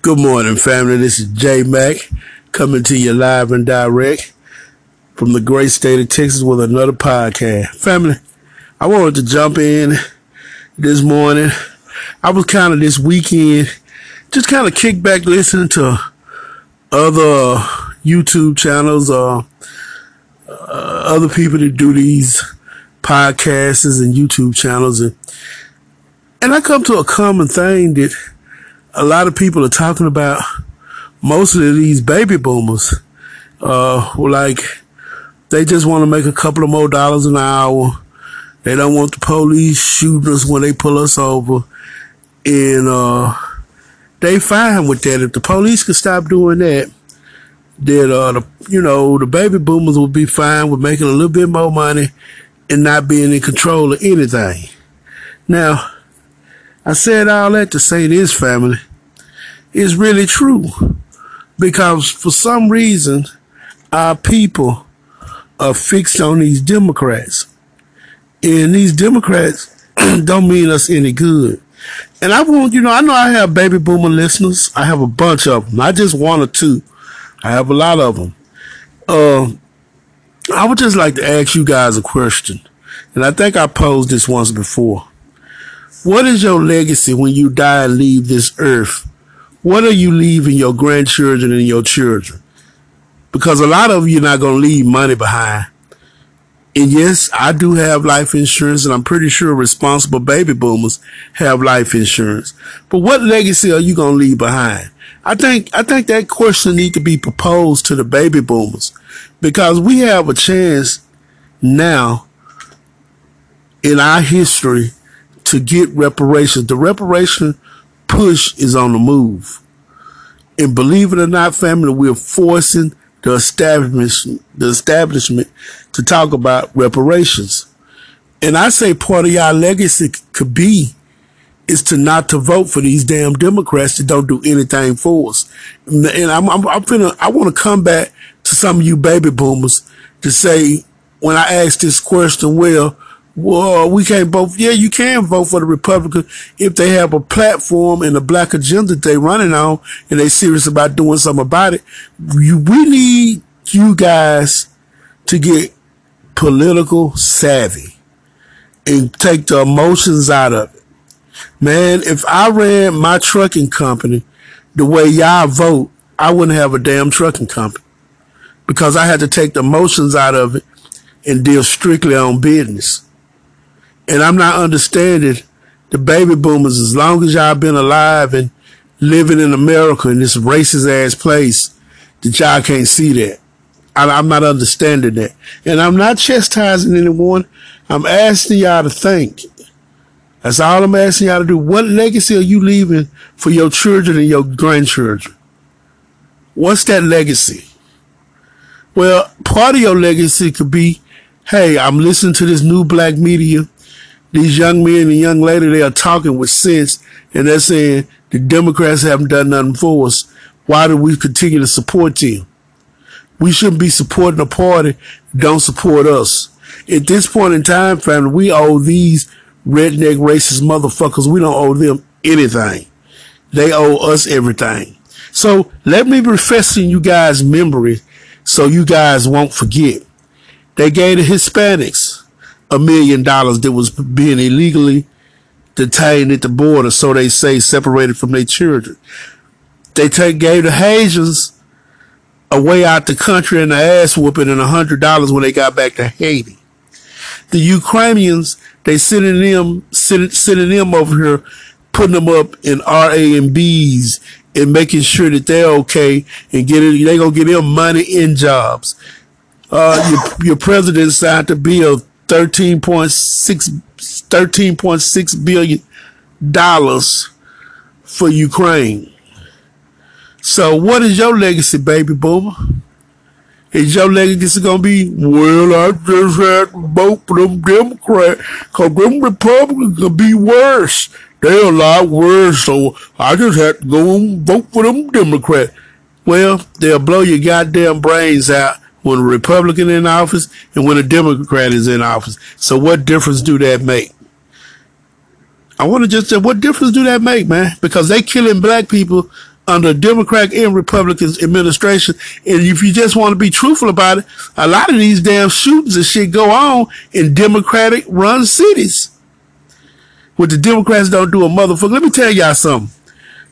Good morning, family. This is J Mac coming to you live and direct from the great state of Texas with another podcast. Family, I wanted to jump in this morning. I was kind of this weekend just kind of kick back listening to other YouTube channels or uh, other people that do these podcasts and YouTube channels and and I come to a common thing that a lot of people are talking about mostly these baby boomers. Uh, like they just want to make a couple of more dollars an hour. They don't want the police shooting us when they pull us over. And, uh, they fine with that. If the police could stop doing that, then, uh, the, you know, the baby boomers would be fine with making a little bit more money and not being in control of anything. Now, I said all that to say this family is really true because for some reason our people are fixed on these Democrats and these Democrats don't mean us any good. And I want, you know, I know I have baby boomer listeners. I have a bunch of them, not just one or two. I have a lot of them. Uh, I would just like to ask you guys a question. And I think I posed this once before. What is your legacy when you die and leave this earth? What are you leaving your grandchildren and your children? Because a lot of you are not going to leave money behind. And yes, I do have life insurance and I'm pretty sure responsible baby boomers have life insurance. But what legacy are you going to leave behind? I think, I think that question needs to be proposed to the baby boomers because we have a chance now in our history to get reparations. The reparation push is on the move. And believe it or not, family, we're forcing the establishment, the establishment to talk about reparations. And I say part of your legacy could be is to not to vote for these damn Democrats that don't do anything for us. And I'm, I'm, I'm finna, I want to come back to some of you baby boomers to say, when I ask this question, well, well, we can't vote. Yeah, you can vote for the Republican if they have a platform and a black agenda they running on and they serious about doing something about it. You, we need you guys to get political savvy and take the emotions out of it. Man, if I ran my trucking company the way y'all vote, I wouldn't have a damn trucking company because I had to take the emotions out of it and deal strictly on business. And I'm not understanding the baby boomers as long as y'all been alive and living in America in this racist ass place that y'all can't see that. I, am not understanding that. And I'm not chastising anyone. I'm asking y'all to think. That's all I'm asking y'all to do. What legacy are you leaving for your children and your grandchildren? What's that legacy? Well, part of your legacy could be, hey, I'm listening to this new black media these young men and young lady, they are talking with sense and they're saying the Democrats haven't done nothing for us. Why do we continue to support them? We shouldn't be supporting a party don't support us. At this point in time, family, we owe these redneck racist motherfuckers, we don't owe them anything. They owe us everything. So let me refresh in you guys' memory so you guys won't forget. They gave the Hispanics a million dollars that was being illegally detained at the border, so they say, separated from their children. They take, gave the Haitians a way out the country and the ass whooping and a hundred dollars when they got back to Haiti. The Ukrainians, they sending them, sending, them over here, putting them up in Airbnb's and making sure that they're okay and getting, they gonna get them money in jobs. Uh, your, your president signed to be a bill 13.6 $13.6 billion for Ukraine. So what is your legacy, baby boomer? Is your legacy gonna be, well, I just had to vote for them Democrats, cause them Republicans could be worse. They're a lot worse, so I just had to go and vote for them Democrats. Well, they'll blow your goddamn brains out when a Republican in office and when a Democrat is in office. So what difference do that make? I want to just say, what difference do that make, man? Because they killing black people under Democrat and Republican administration. And if you just want to be truthful about it, a lot of these damn shootings and shit go on in Democratic run cities. What the Democrats don't do a motherfucker. Let me tell y'all something.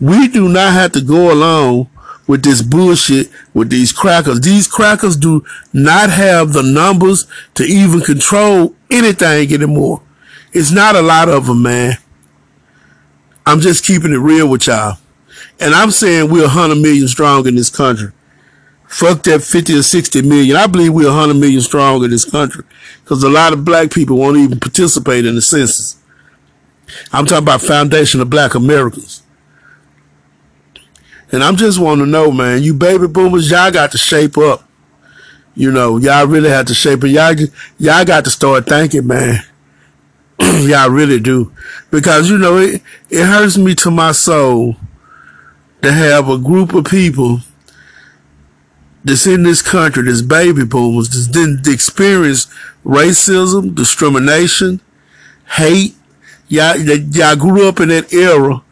We do not have to go along with this bullshit with these crackers. These crackers do not have the numbers to even control anything anymore. It's not a lot of them, man. I'm just keeping it real with y'all. And I'm saying we're 100 million strong in this country. Fuck that 50 or 60 million. I believe we're 100 million strong in this country because a lot of black people won't even participate in the census. I'm talking about foundation of black Americans. And I'm just want to know, man, you baby boomers, y'all got to shape up. You know, y'all really have to shape it. Y'all, y'all got to start thinking, man. y'all really do. Because, you know, it, it hurts me to my soul to have a group of people that's in this country, that's baby boomers, that didn't experience racism, discrimination, hate. Y'all, y'all grew up in that era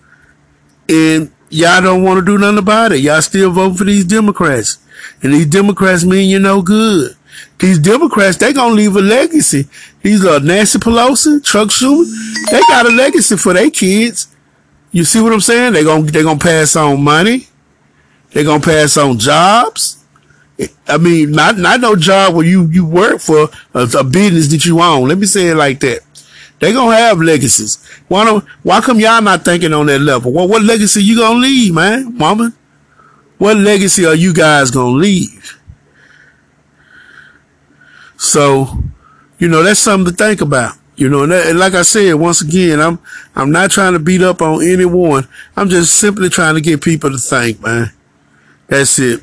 and y'all don't want to do nothing about it. Y'all still vote for these Democrats. And these Democrats mean you're no good. These Democrats, they gonna leave a legacy. These are Nancy Pelosi, Chuck Schumer, they got a legacy for their kids. You see what I'm saying? They gonna they gonna pass on money. They gonna pass on jobs. I mean, not not no job where you you work for a, a business that you own. Let me say it like that. They gonna have legacies. Why don't why come y'all not thinking on that level? What what legacy you gonna leave, man, woman? What legacy are you guys gonna leave? So, you know, that's something to think about. You know, and, that, and, like I said, once again, I'm I'm not trying to beat up on anyone. I'm just simply trying to get people to think, man. That's it.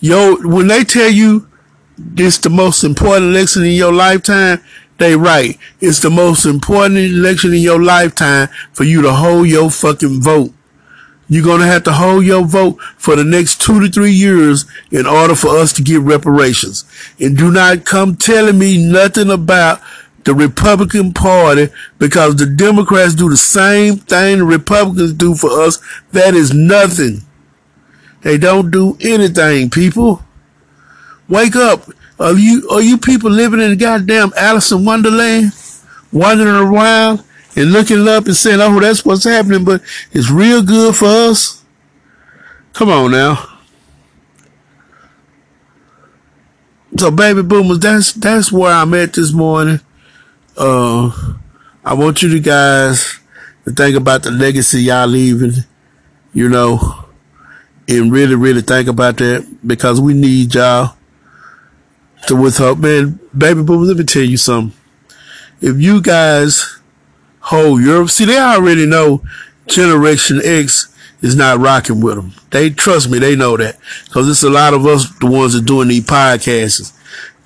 Yo, when they tell you this the most important lesson in your lifetime, they right. It's the most important election in your lifetime for you to hold your fucking vote. You're going to have to hold your vote for the next two to three years in order for us to get reparations. And do not come telling me nothing about the Republican Party because the Democrats do the same thing the Republicans do for us. That is nothing. They don't do anything, people. Wake up. Are you, are you people living in goddamn Alice in Wonderland? Wandering around and looking up and saying, oh, that's what's happening, but it's real good for us? Come on now. So baby boomers, that's, that's where I'm at this morning uh, I want you to guys to think about the legacy y'all leaving, you know, and really, really think about that because we need y'all to withhold. Man, baby boom, let me tell you something. If you guys hold your, see, they already know Generation X is not rocking with them. They trust me, they know that because it's a lot of us, the ones that doing these podcasts.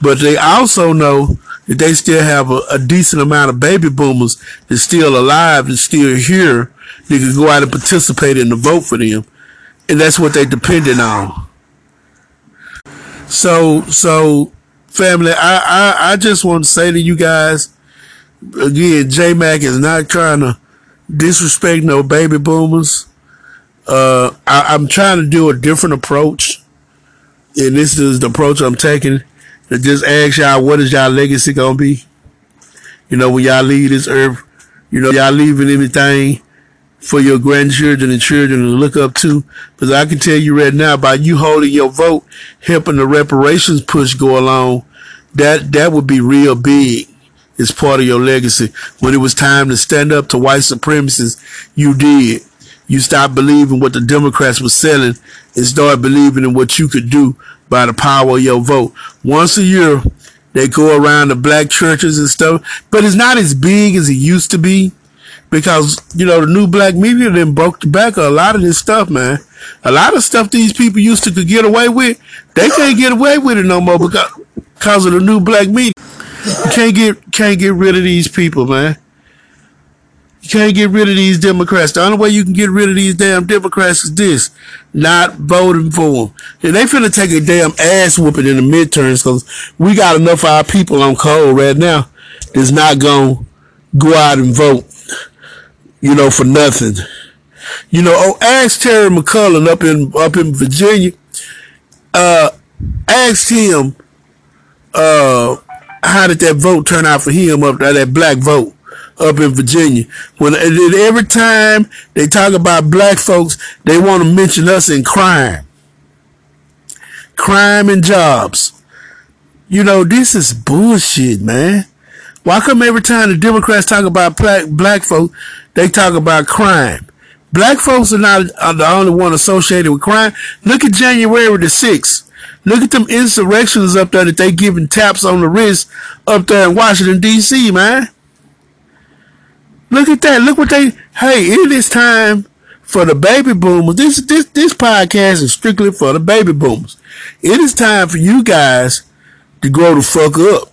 But they also know that they still have a, a, decent amount of baby boomers that's still alive and still here They can go out and participate in the vote for them. And that's what they're depending on. So, so family, I, I, I just want to say to you guys, again, J Mac is not trying to disrespect no baby boomers. Uh, I, I'm trying to do a different approach. And this is the approach I'm taking to just ask y'all what is y'all legacy gonna be? You know, when y'all leave this earth, you know, y'all leaving anything for your grandchildren and children to look up to. Because I can tell you right now, by you holding your vote, helping the reparations push go along, that that would be real big. It's part of your legacy. When it was time to stand up to white supremacists, you did. You stopped believing what the Democrats were selling and started believing in what you could do by the power of your vote. Once a year, they go around the black churches and stuff, but it's not as big as it used to be because, you know, the new black media then broke the back of a lot of this stuff, man. A lot of stuff these people used to could get away with, they can't get away with it no more because, because of the new black media. You can't get, can't get rid of these people, man. You can't get rid of these Democrats. The only way you can get rid of these damn Democrats is this. Not voting for them. And they finna take a damn ass whooping in the midterms because we got enough of our people on cold right now that's not gonna go out and vote, you know, for nothing. You know, oh, ask Terry McAuliffe up in up in Virginia. Uh, asked him, uh, how did that vote turn out for him up there, that black vote up in Virginia? When every time they talk about black folks, they want to mention us in crime, crime and jobs. You know, this is bullshit, man. Why come every time the Democrats talk about black, black folks, they talk about crime? Black folks are not are the only one associated with crime. Look at January the 6th. Look at them insurrections up there that they giving taps on the wrist up there in Washington, D.C., man. Look at that. Look what they, hey, it is time for the baby boomers. This, this, this podcast is strictly for the baby boomers. It is time for you guys to grow the fuck up.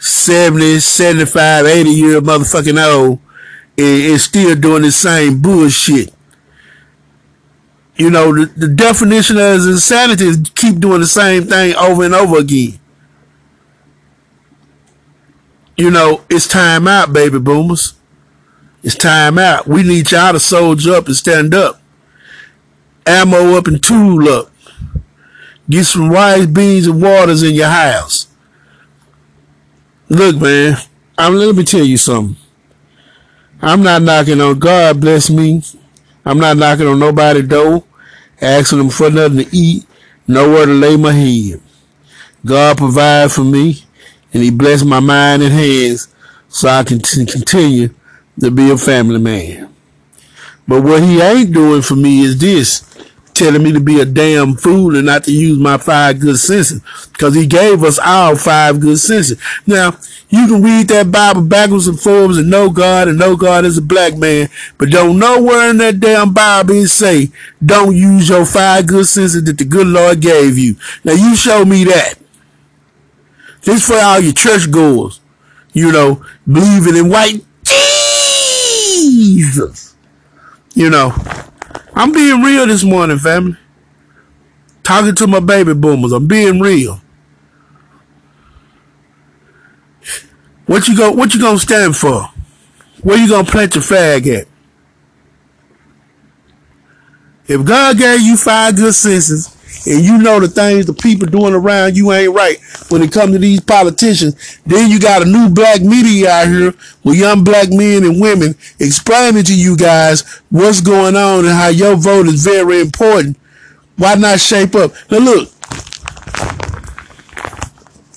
70, 75, 80 year motherfucking old and, and still doing the same bullshit. You know, the, the definition of insanity is keep doing the same thing over and over again. You know, it's time out, baby boomers. It's time out. We need y'all to soldier up and stand up. Ammo up and tool up. Get some rice, beans, and waters in your house. Look, man, I'm, let me tell you something. I'm not knocking on God bless me. I'm not knocking on nobody door asking them for nothing to eat, nowhere to lay my head. God provides for me, and He bless my mind and hands so I can t- continue to be a family man. But what He ain't doing for me is this telling me to be a damn fool and not to use my five good senses because he gave us all five good senses. Now, you can read that Bible backwards and forwards and know God and know God is a black man, but don't nowhere in that damn Bible it say, don't use your five good senses that the good Lord gave you. Now, you show me that. This for all your church goers, you know, believing in white Jesus. You know, I'm being real this morning, family. Talking to my baby boomers. I'm being real. What you go what you gonna stand for? Where you gonna plant your flag at? If God gave you five good senses and you know the things the people doing around you ain't right when it comes to these politicians. Then you got a new black media out here with young black men and women explaining to you guys what's going on and how your vote is very important. Why not shape up? Now look,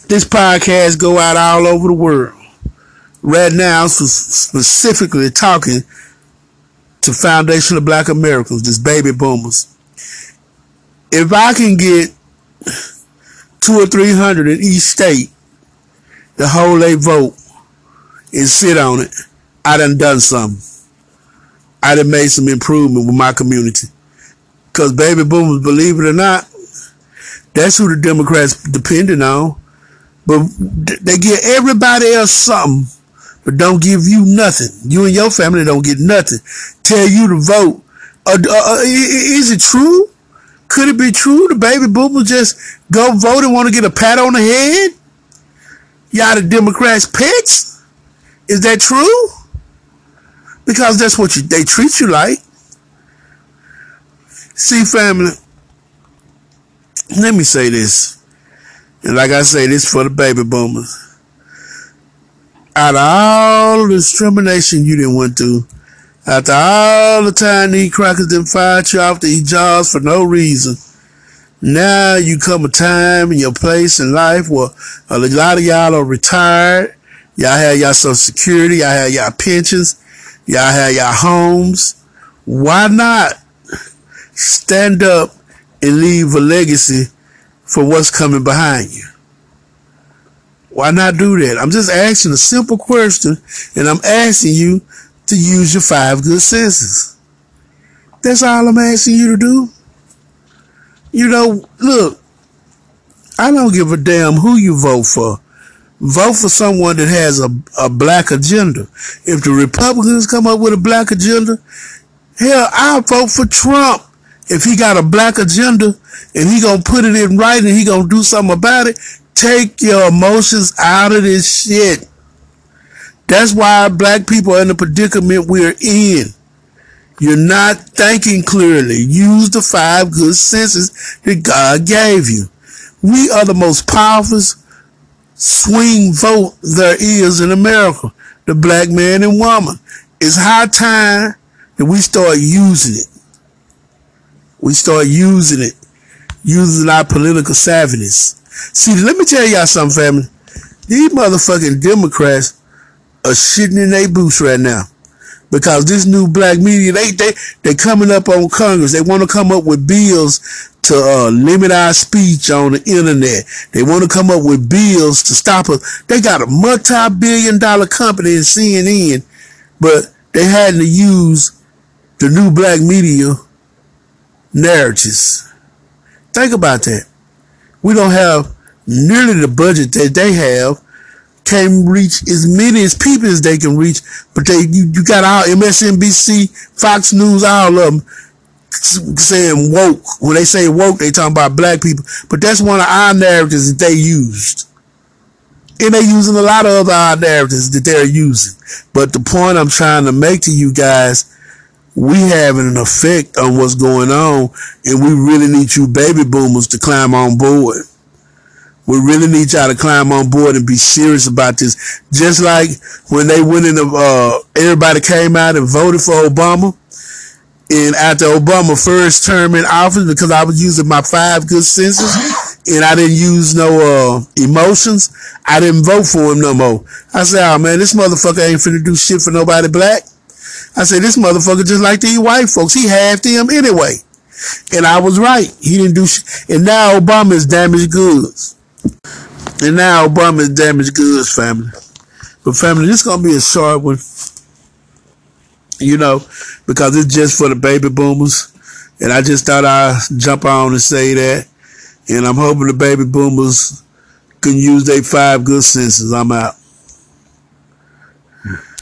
this podcast go out all over the world. Right now, specifically talking to Foundation of Black Americans, this baby boomers if I can get two or three hundred in each state to hold a vote and sit on it, I done done something. I done made some improvement with my community. Cause baby boomers, believe it or not, that's who the Democrats depending on. But they give everybody else something, but don't give you nothing. You and your family don't get nothing. Tell you to vote. Uh, uh, uh is it true could it be true the baby boomers just go vote and want to get a pat on the head? Y'all the Democrats pets? Is that true? Because that's what you, they treat you like. See, family, let me say this. And like I say, this for the baby boomers. Out of all the discrimination you didn't went through, after all the time these crackers done fired you off these jobs for no reason, now you come a time in your place in life where a lot of y'all are retired. Y'all have y'all social security. Y'all have y'all pensions. Y'all have y'all homes. Why not stand up and leave a legacy for what's coming behind you? Why not do that? I'm just asking a simple question and I'm asking you to use your five good senses. That's all I'm asking you to do. You know, look, I don't give a damn who you vote for. Vote for someone that has a, a black agenda. If the Republicans come up with a black agenda, hell, I'll vote for Trump. If he got a black agenda and he gonna put it in writing, and he gonna do something about it. Take your emotions out of this shit. That's why black people are in the predicament we're in. You're not thinking clearly. Use the five good senses that God gave you. We are the most powerful swing vote there is in America. The black man and woman. It's high time that we start using it. We start using it. Using our political savviness. See, let me tell y'all something, family. These motherfucking Democrats are shitting in their boots right now because this new black media they they they coming up on Congress. They want to come up with bills to uh, limit our speech on the internet. They want to come up with bills to stop us. They got a multi-billion dollar company in CNN, but they had to use the new black media narratives. Think about that. We don't have nearly the budget that they have can reach as many as people as they can reach, but they you, you got all MSNBC, Fox News, all of them saying woke. When they say woke, they talking about black people, but that's one of our narratives that they used. And they're using a lot of other our narratives that they're using. But the point I'm trying to make to you guys, we having an effect on what's going on, and we really need you baby boomers to climb on board. We really need y'all to climb on board and be serious about this. Just like when they went in the, uh, everybody came out and voted for Obama. And after Obama first term in office, because I was using my five good senses and I didn't use no, uh, emotions, I didn't vote for him no more. I said, oh man, this motherfucker ain't finna do shit for nobody black. I said, this motherfucker just like these white folks. He half them anyway. And I was right. He didn't do shit. And now Obama is damaged goods. And now Obama's damaged goods, family. But family, this gonna be a short one. You know, because it's just for the baby boomers. And I just thought I'd jump on and say that. And I'm hoping the baby boomers can use their five good senses. I'm out.